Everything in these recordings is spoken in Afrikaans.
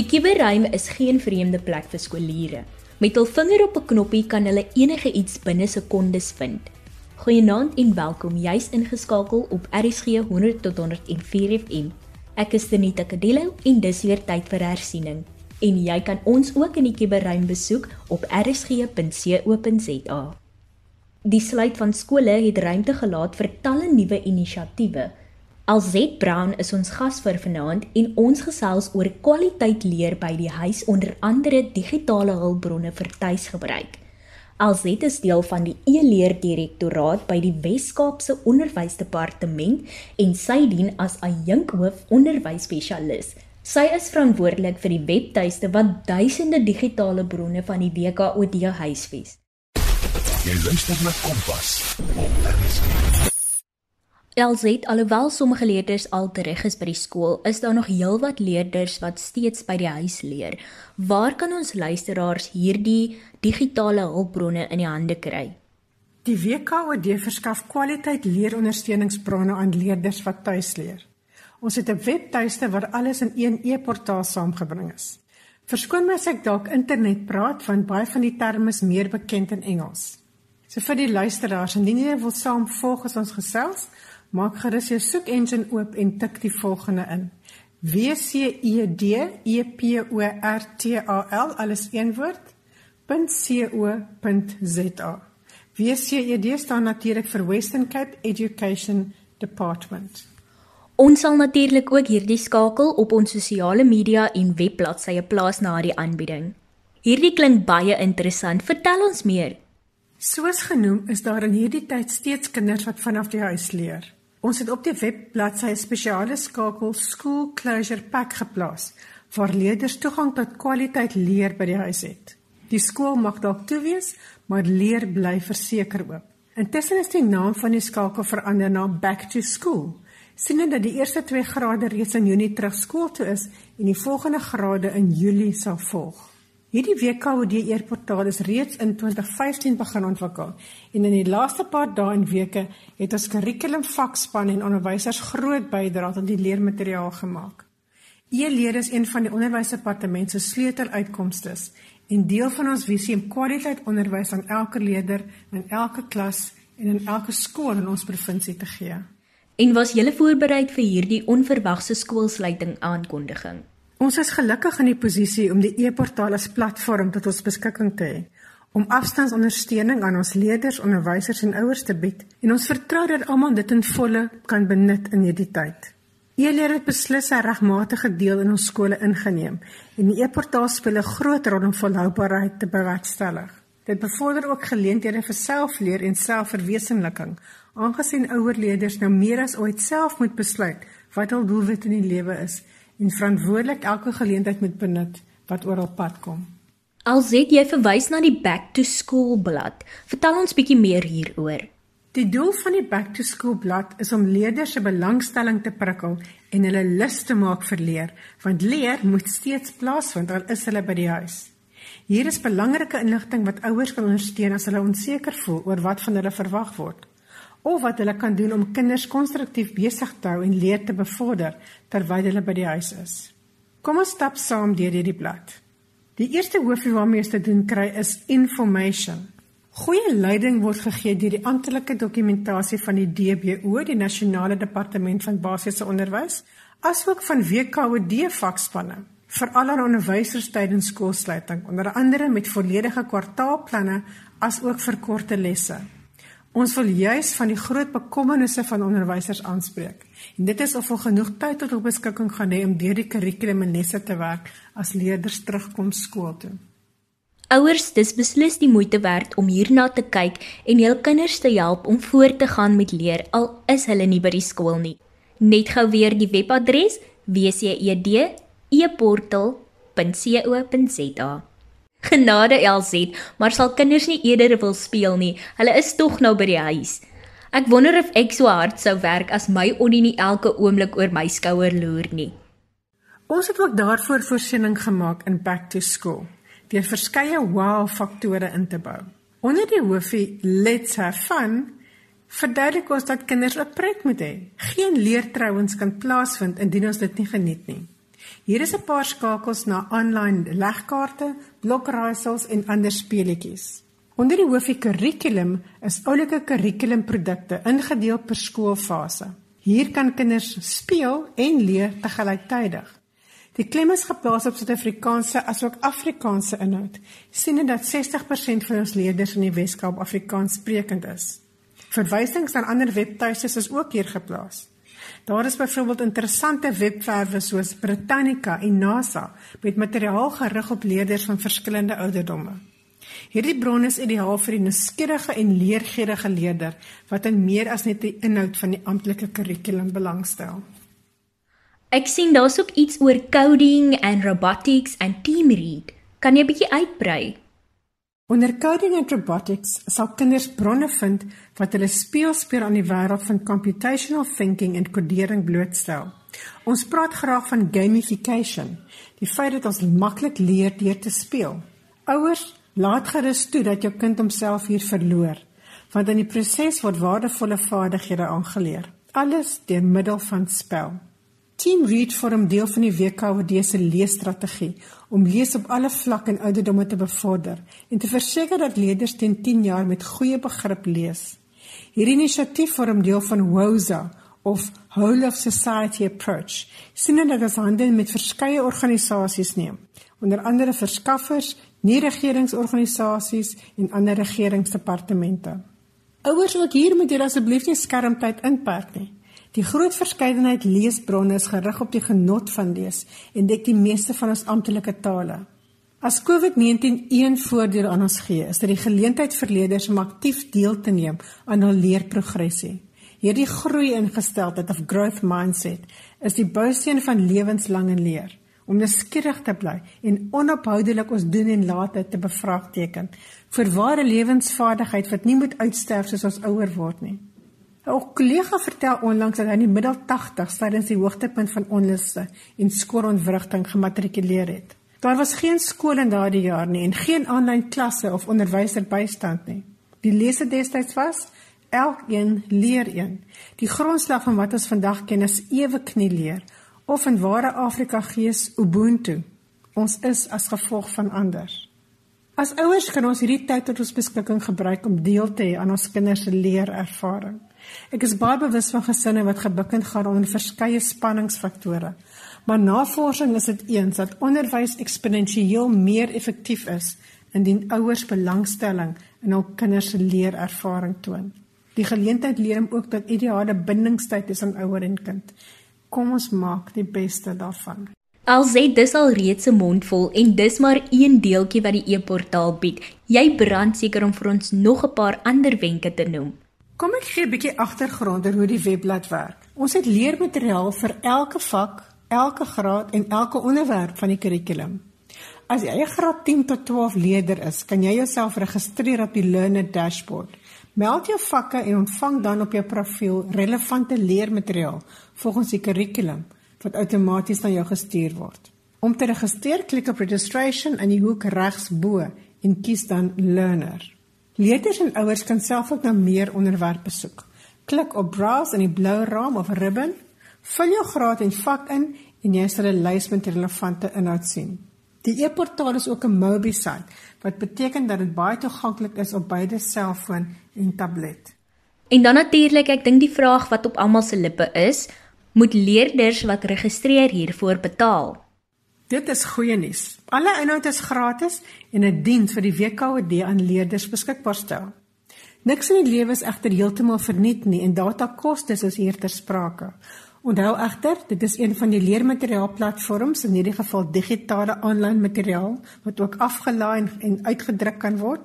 Die kuberruim is geen vreemde plek vir skooliere. Met hul vinger op 'n knoppie kan hulle enige iets binne sekondes vind. Goeienaand en welkom juis ingeskakel op RSG 100 tot 104 FM. Ek is Denita Kadelo en dis weer tyd vir hersiening. En jy kan ons ook in die kuberruim besoek op rsg.co.za. Die sluit van skole het ruimte gelaat vir talle nuwe inisiatiewe Alzet Brown is ons gas vir vanaand en ons gesels oor kwaliteit leer by die huis onder andere digitale hulpbronne vir tuisgebruik. Alzet is deel van die e-leer direktoraat by die Wes-Kaapse Onderwysdepartement en sy dien as adjunkhoof onderwysspesialis. Sy is verantwoordelik vir die webtuiste wat duisende digitale bronne van die WKOD huisves. Jy luister na Kompas. Op RSG. LZ alhoewel sommige leerders al terug is by die skool, is daar nog heelwat leerders wat steeds by die huis leer. Waar kan ons luisteraars hierdie digitale hulpbronne in die hande kry? Die WKOD verskaf kwaliteit leerondersteuningsbronne aan leerders wat tuis leer. Ons het 'n webtuiste waar alles in een e-portaal saamgebring is. Verskoon my as ek dalk internet praat want baie van die terme is meer bekend in Engels. So vir die luisteraars, indien jy wil saam volg as ons gesels, Maak gerus jou soek engine oop en tik die volgende in: W C E D E P O R T A L alles een woord. .co.za. WCED staan natuurlik vir Western Cape Education Department. Ons sal natuurlik ook hierdie skakel op ons sosiale media en webbladsye plaas na die aanbieding. Hierdie klink baie interessant. Vertel ons meer. Soos genoem, is daar in hierdie tyd steeds kinders wat vanaf die huis leer. Ons het op die webbladsy 'n spesiale skakel School Closure Pack geplaas waar leerders toegang tot kwaliteit leer by die huis het. Die skool mag dalk toe wees, maar leer bly verseker oop. Intussen is die naam van die skakel verander na Back to School. Sienende dat die eerste 2 grade reeds in Junie terug skool toe is en die volgende grade in Julie sal volg. Hierdie WKOD eerportaal is reeds in 2015 begin ontwikkel en in die laaste paar dae en weke het ons kurrikulum vakspan en onderwysers groot bydrae tot die leermateriaal gemaak. E-leer is een van die onderwysdepartement se sleuteluitkomstes en deel van ons visie om kwaliteit onderwys aan elke leerder in elke klas en in elke skool in ons provinsie te gee. En was jy voorberei vir hierdie onverwagse skoolsluiting aankondiging? Ons is gelukkig in die posisie om die e-portaal as platform tot ons beskikking te hê om afstandsondersteuning aan ons leerders, onderwysers en ouers te bied en ons vertrou dat almal dit in volle kan benut in hierdie tyd. E-leer het beslis 'n regmatige deel in ons skole ingeneem en die e-portaal speel 'n groot rol om volhoubaarheid te bewerkstellig. Dit bevorder ook geleenthede vir selfleer en selfverwesenliking, aangesien ouer leerders nou meer as ooit self moet besluit wat hul doelwit in die lewe is en verantwoordelik elke geleentheid moet benut wat oor hul pad kom. Alset jy verwys na die Back to School blad. Vertel ons bietjie meer hieroor. Die doel van die Back to School blad is om leerders se belangstelling te prikkel en hulle lus te maak vir leer, want leer moet steeds plaasvind al is hulle by die huis. Hier is belangrike inligting wat ouers kan ondersteun as hulle onseker voel oor wat van hulle verwag word of wat hulle kan doen om kinders konstruktief besig te hou en leer te bevorder terwyl hulle by die huis is. Kom ons stap saam deur hierdie blad. Die eerste hoofie waarmee ons te doen kry is information. Goeie leiding word gegee deur die amptelike dokumentasie van die DBO, die Nasionale Departement van Basiese Onderwys, asook van WKOD vakspanne vir al haar onderwysers tydens skoolsluiting, onder andere met volledige kwartaalplanne asook verkorte lesse. Ons wil juis van die groot bekommernisse van onderwysers aanspreek. En dit is of hulle genoeg tyd tot hul beskikking gaan hê om deur die kurrikulum en lesse te werk as leerders terugkom skool toe. Ouers, dis beslis die moeite werd om hierna te kyk en hul kinders te help om voort te gaan met leer al is hulle nie by die skool nie. Net gou weer die webadres wced.eportal.co.za. Genade LZ, maar sal kinders nie eerder wil speel nie. Hulle is tog nou by die huis. Ek wonder of ek so hard sou werk as my Onnie nie elke oomblik oor my skouer loer nie. Ons het ook daarvoor voorsiening gemaak in Back to School deur verskeie wow faktore in te bou. Onder die hoofie Let's have fun verduidelik ons dat kinders 'n pret moet hê. Geen leertrouens kan plaasvind indien ons dit nie geniet nie. Hier is 'n paar skakels na aanlyn legkaarte, blokraaisels en ander speletjies. Onder die hoofie kurrikulum is oulike kurrikulumprodukte ingedeel per skoolfase. Hier kan kinders speel en leer te gelyktydig. Die klem is geplaas op Suid-Afrikaanse asook Afrikaanse inhoud. Sien dat 60% van ons leerders in die Weskaap Afrikaans sprekend is. Verwysings na ander webtuistes is ook hier geplaas. Daar is byvoorbeeld interessante webwerwe soos Britannica en NASA met materiaal gerig op leerders van verskillende ouderdomme. Hierdie bron is ideaal vir die nuuskierige en leergierige leerder wat in meer as net die inhoud van die amptelike kurrikulum belangstel. Ek sien daar's ook iets oor coding en robotics en team read. Kan jy 'n bietjie uitbrei? Onder coding en robotics sal kinders bronne vind wat hulle speelspeur aan die wêreld van computational thinking en kodering blootstel. Ons praat graag van gamification, die feit dat ons maklik leer deur te speel. Ouers, laat gerus toe dat jou kind homself hier verloor, want in die proses word waardevolle vaardighede aangeleer, alles deur middel van spel. Team Read vorm deel van die WKD se leesstrategie om lees op alle vlakke en ouderdomme te bevorder en te verseker dat leerders teen 10 jaar met goeie begrip lees. Hierdie inisiatief vorm deel van WOSA of Whole of Society Approach, sinne dat ons hande met verskeie organisasies neem, onder andere verskaffers, nie-regeringsorganisasies en ander regeringsdepartemente. Ouers ook hier moet julle asseblief nie skermtyd inperk nie. Die groot verskeidenheid leesbronne is gerig op die genot van lees en dek die meeste van ons amptelike tale. As COVID-19 een voordeel aan ons gee, is dit die geleentheid vir leerders om aktief deel te neem aan hul leerprogressie. Hierdie groei ingesteldheid of growth mindset is die bousteen van lewenslange leer om nuuskierig te bly en onophoudelik ons doen en late te bevraagteken vir ware lewensvaardigheid wat nie moet uitsterf soos ons ouer word nie. 'n Kollega vertel onlangs dat hy in die middel 80s tydens die hoogtepunt van onluste en skoolontwrigting gematrikuleer het. Daar was geen skool in daardie jaar nie en geen aanlyn klasse of onderwyser bystand nie. Die lesse destyds was elkeen leer een. Die grondslag van wat ons vandag ken is ewe knie leer of in ware Afrika gees ubuntu. Ons is as gevolg van ander. As ouers kan ons hierdie tyd tot ons beskikking gebruik om deel te hê aan ons kinders se leerervaring. Ek is baie bewus van gesinne wat gebukkend gaan onder verskeie spanningsfaktore. Maar navorsing is dit eens dat onderwys eksponensieel meer effektief is indien ouers belangstelling in hul kinders se leerervaring toon. Die geleentheid leer hom ook dat ideale bindingstyd aan ouer en kind. Kom ons maak die beste daarvan. Al sê dis al reeds 'n mondvol en dis maar een deeltjie wat die e-portaal bied. Jy brand seker om vir ons nog 'n paar ander wenke te noem. Kom ek gee 'n bietjie agtergrond oor hoe die webblad werk. Ons het leermateriaal vir elke vak, elke graad en elke onderwerp van die kurrikulum. As jy 'n graad 10 tot 12 leerder is, kan jy jouself registreer op die Learner Dashboard. Meld jou vakke en ontvang dan op jou profiel relevante leermateriaal volgens die kurrikulum wat outomaties na jou gestuur word. Om te registreer, klik op registration in die hoek regs bo en kies dan learner. Leerders en ouers kan self ook na meer onderwerpe soek. Klik op browse in die blou raam of ribbon, vul jou graad en vak in en jy sal 'n lys met relevante inhoud sien. Die e-portaal is ook 'n mobile site wat beteken dat dit baie toeganklik is op beide selfoon en tablet. En dan natuurlik, ek dink die vraag wat op almal se lippe is, moet leerders wat registreer hiervoor betaal? Dit is goeie nuus. Alle inhoud is gratis en 'n diens vir die WKD aan leerders beskikbaar stel. Niks in die lewe is egter heeltemal verniet nie en datakostes is hier ter sprake. Onthou egter, dit is een van die leermateriaalplatforms in hierdie geval digitale aanlyn materiaal wat ook afgelaai en uitgedruk kan word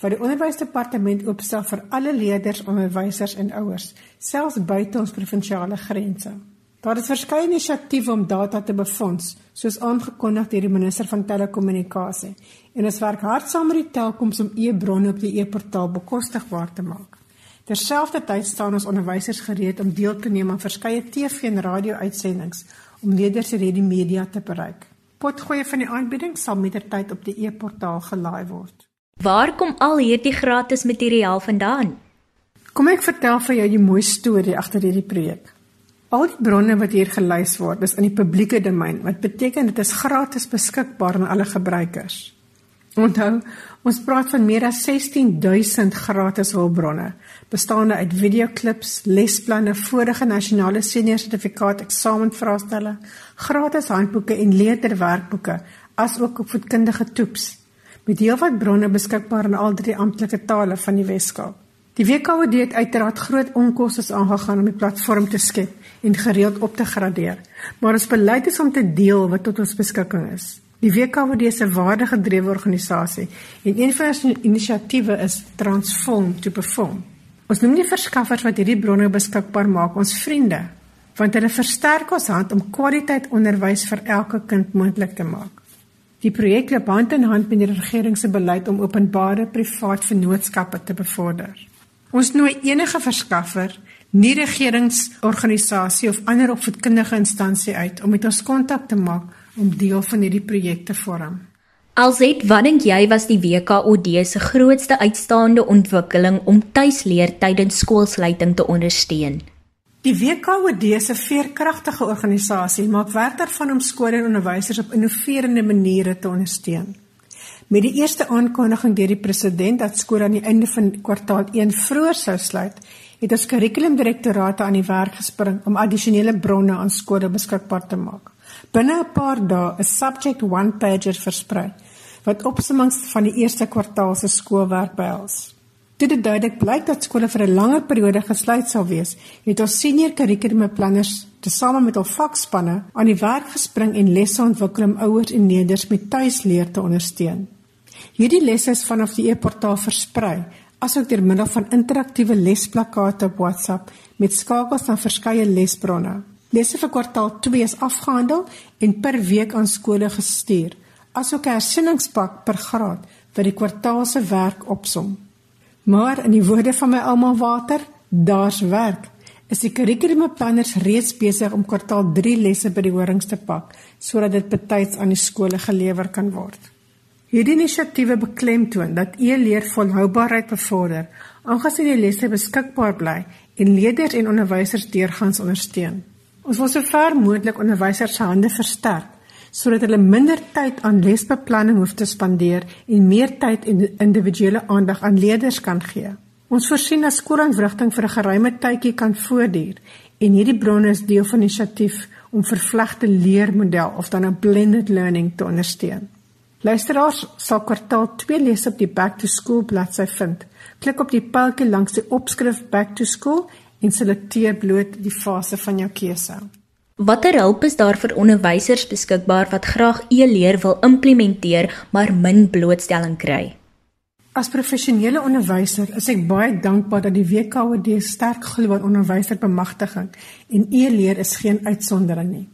wat die onderwysdepartement oopstel vir alle leerders, onderwysers en ouers, selfs buite ons provinsiale grense. Daar is verskeie inisiatiewe om data te befonds, soos aangekondig deur die minister van telekommunikasie. En ons werk hard saam met die telkoms om e-bronne op die e-portaal bekostigbaar te maak. Terselfdertyd staan ons onderwysers gereed om deel te neem aan verskeie TV en radio-uitsendings om leerders in hierdie media te bereik. Potgoeie van die aanbieding sal mettertyd op die e-portaal gelaai word. Waar kom al hierdie gratis materiaal vandaan? Kom ek vertel vir jou die mooi storie agter hierdie projek. Al die bronne wat hier gelys word, is in die publieke domein, wat beteken dit is gratis beskikbaar aan alle gebruikers. Onthou, ons praat van meer as 16000 gratis hulpbronne, bestaande uit videoklips, lesplanne, vorige nasionale senior sertifikaat eksamenvraestelle, gratis handboeke en leerderwerkboeke, asook opvoedkundige toeps. Met heelwat bronne beskikbaar in al drie amptelike tale van die Weskaap. Die WKOD het uiteraard groot onkoste aangegaan om die platform te skep en gereeld op te gradeer, maar ons beleid is om te deel wat tot ons beskikking is. Die WKOD is 'n waardegedrewe organisasie en een van ons inisiatiewe is Transform to Perform. Ons noem die verskaffers wat hierdie bronne beskikbaar maak ons vriende, want hulle versterk ons hand om kwaliteit onderwys vir elke kind moontlik te maak. Die projek loop hand in hand met die regering se beleid om openbare privaat vennootskappe te bevorder. Ons nooi enige verskaffer, nie regeringsorganisasie of ander opvoedkundige instansie uit om met ons kontak te maak om deel van hierdie projek te vorm. Alset, wat dink jy was die WKOD se grootste uitstaande ontwikkeling om tuisleer tydens skoolsluiting te ondersteun? Die WKOD se veerkragtige organisasie maak werk daarvan om skole en onderwysers op innoverende maniere te ondersteun. Met die eerste aankondiging deur die president dat skole aan die einde van kwartaal 1 vroeër sou sluit, het ons kurrikulumdirektorate aan die werk gespring om addisionele bronne aan skole beskikbaar te maak. Binne 'n paar dae is Subject One Pager versprei wat opsommings van die eerste kwartaal se skoolwerk behels. Dit het duidelik blyk dat skole vir 'n langer periode gesluit sal wees, het ons senior kurrikulumplanners tesame met hul vakspanne aan die werk gespring en lesse ontwikkel om ouers en leerders met tuisleer te ondersteun. Hierdie lesse is vanaf die e-portaal versprei, asook deur middel van interaktiewe lesplakkate op WhatsApp met skakels na verskeie lesbronne. Lesse vir kwartaal 2 is afgehandel en per week aan skole gestuur, asook 'n hersieningspak per graad wat die kwartaal se werk opsom. Maar in die woorde van my ouma Water, daar's werk. Is die kurrikulumplanners reeds besig om kwartaal 3 lesse by die horings te pak sodat dit betyds aan die skole gelewer kan word. Hierdie inisiatiewe beklemtoon dat e-leer volhoubaarheid bevorder, aangesien die lesse beskikbaar bly en leerders en onderwysers deurgangs ondersteun. Ons wil sover moontlik onderwysers se hande versterk sodat hulle minder tyd aan lesbeplanning hoef te spandeer en meer tyd en individuele aandag aan leerders kan gee. Ons voorsien dat skoolontwrigting vir 'n geruime tydjie kan voortduur en hierdie bronne is deel van die inisiatief om vervlegte leermodel of dan 'n blended learning te ondersteun. Luisteraars sal kwartaal 2 lees op die Back to School bladsy vind. Klik op die pyltjie langs die opskrif Back to School en selekteer bloot die fase van jou keuse. Watter hulp is daar vir onderwysers beskikbaar wat graag e-leer wil implementeer maar min blootstelling kry? As professionele onderwyser is ek baie dankbaar dat die WKOD sterk glo aan onderwyserbemagtiging en e-leer is geen uitsondering nie.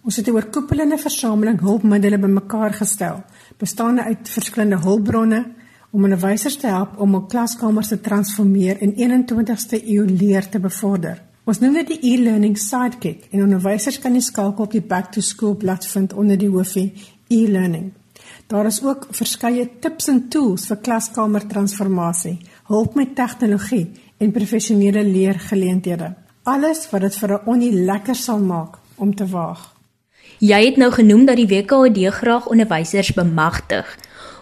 Ons het 'n oorkoepelende versameling hulpmiddels bymekaar gestel, bestaande uit verskillende hulpbronne om onderwysers te help om hul klaskamers te transformeer en 21ste eeu leer te bevorder. Ons noem dit die e-learning sidekick en onderwysers kan die skakel op die back to school blad vind onder die hoofie e-learning. Daar is ook verskeie tips en tools vir klaskamer transformasie, hulp met tegnologie en professionele leergeleenthede. Alles wat dit vir 'n onnie lekker sal maak om te waag. Jy het nou genoem dat die WKD graag onderwysers bemagtig.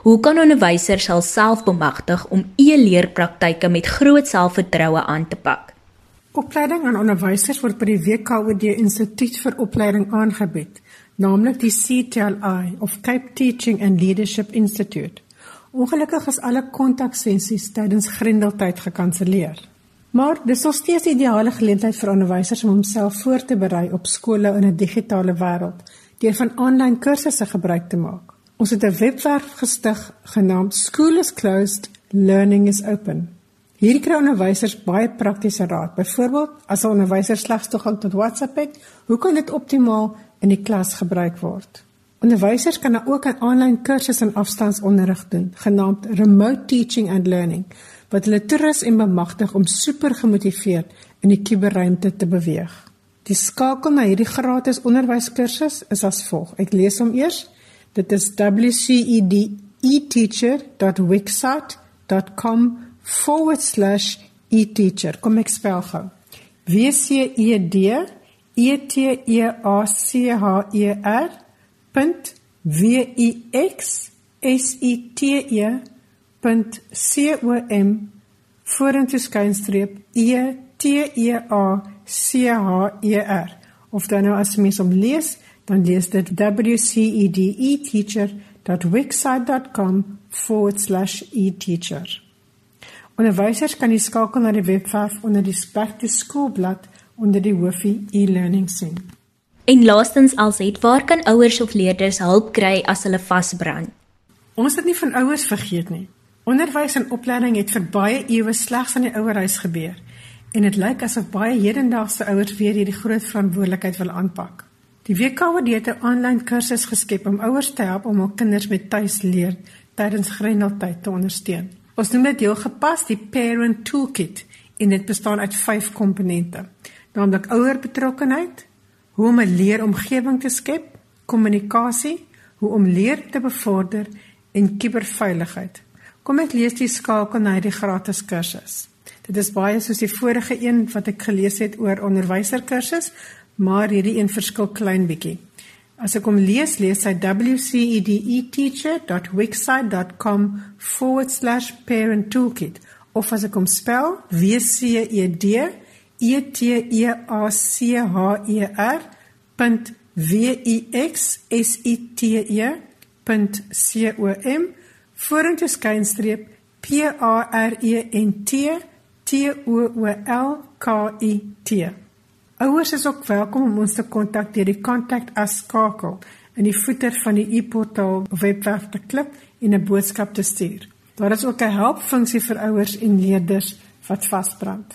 Hoe kan onderwysers hulself bemagtig om e-leerpraktyke met groot selfvertroue aan te pak? Opleiding aan onderwysers word by die WKD Instituut vir Opleiding aangebied, naamlik die CTLI of Cape Teaching and Leadership Institute. Ongelukkig is alle kontaksessies tydens Grendeltyd gekanselleer. Maar dis nog steeds 'n ideale geleentheid vir onderwysers om homself voor te berei op skole in 'n digitale wêreld deur van aanlyn kursusse gebruik te maak. Ons het 'n webwerf gestig genaamd School is Closed, Learning is Open. Hier kry onderwysers baie praktiese raad. Byvoorbeeld, as 'n onderwyser slegs toegang tot WhatsApp het, hoe kan dit optimaal in die klas gebruik word? Onderwysers kan ook 'n aanlyn kursus in afstandsonderrig doen, genaamd Remote Teaching and Learning wat hulle toerus en bemagtig om super gemotiveerd in die kuberruimte te beweeg. Die skakel na hierdie gratis onderwyskursus is as volg. Ek lees hom eers. Dit is wcedeteacher.wixsite.com/eteacher. Kom ek spel gou. W C E D E T E A C H E R. w i x s i t e c o m vorentoe skynstreep e t e a c h e r of dan nou as mens om lees dan lees dit wcedeteacher.wixsite.com/eteacher Onderwysers kan die skakel na die webwerf onder die Back to School blad onder die hoofie e-learning sien. En laastens alsait, waar kan ouers of leerders hulp kry as hulle vasbrand? Ons het nie van ouers vergeet nie. Onderwys en opleiding het vir baie eeue slegs aan die ouerhuis gebeur en dit lyk asof baie hedendaagse ouers weer hierdie groot verantwoordelikheid wil aanpak. Die WKWD het 'n aanlyn kursus geskep om ouers te help om hul kinders met tuisleer tydens grendeltyd te ondersteun. Ons noem dit heel gepas die Parent Toolkit en dit bestaan uit 5 komponente, naamlik ouer betrokkenheid, hoe om 'n leeromgewing te skep, kommunikasie, hoe om leer te bevorder en kuberveiligheid. Kom ek lees die skakel na die gratis kursus. Dit is baie soos die vorige een wat ek gelees het oor onderwyserkursus, maar hierdie een verskil klein bietjie. As ek hom lees, lees hy wcedeteacher.wixsite.com/parenttoolkit of as ek hom spel, W C E D E T E A C H E R. W I X S I T E. C O M vorentoe skynstreep P A R E N T T O O L K I T. Ouers is ook welkom om ons te kontak deur die kontak as skakel in die voeter van die e-portaal webwerf te klik en 'n boodskap te stuur. Daar is ook 'n helpfunksie vir ouers en leerders wat vasbrand.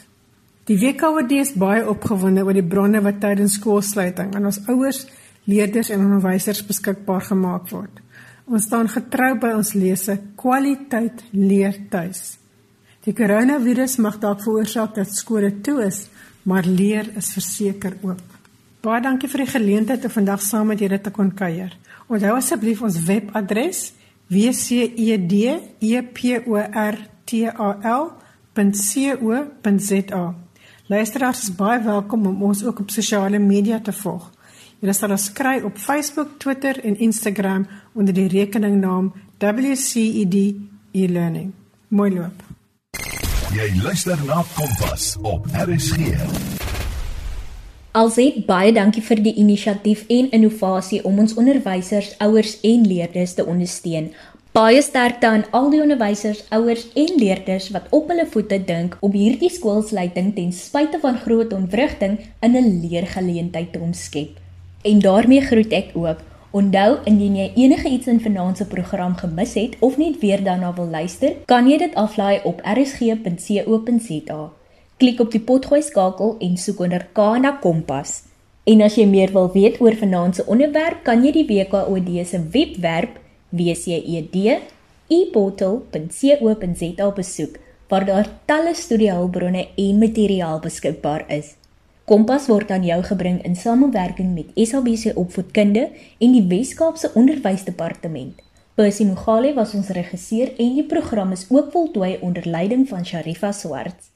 Die WKWD is baie opgewonde oor die bronne wat tydens skoolsluiting aan ons ouers, leerders en onderwysers beskikbaar gemaak word. Ons staan getrou by ons lese kwaliteit leer tuis. Die koronavirus mag dalk veroorsaak dat skole toe is, maar leer is verseker oop. Baie dankie vir die geleentheid om vandag saam met julle te kon kuier. Onthou asseblief ons webadres wcedeportal.co.za. Luisteraars is baie welkom om ons ook op sosiale media te volg. Julle sal ons kry op Facebook, Twitter en Instagram onder die rekeningnaam WCED e-learning. Mooi loop. Jy luister na Kompas op RSG. Alsait baie dankie vir die inisiatief en innovasie om ons onderwysers, ouers en leerders te ondersteun. Baie sterkte aan al die onderwysers, ouers en leerders wat op hulle voete dink om hierdie skoolsluiting ten spyte van groot ontwrigting in 'n leergeleentheid te omskep. En daarmee groet ek ook. Onthou indien jy enige iets in vanaand se program gemis het of net weer daarna wil luister, kan jy dit aflaai op rsg.co.za. Klik op die potgooi skakel en soek onder Kana Kompas. En as jy meer wil weet oor vanaand se onderwerp, kan jy die WKOD se webwerf wced.eportal.co.za besoek waar daar talle studiehulpbronne en materiaal beskikbaar is. Kompas word aan jou gebring in samewerking met SABC Opvoedkunde en die Wes-Kaapse Onderwysdepartement. Percy Mogale was ons regisseur en die program is ook voltooi onder leiding van Sharifa Swarts.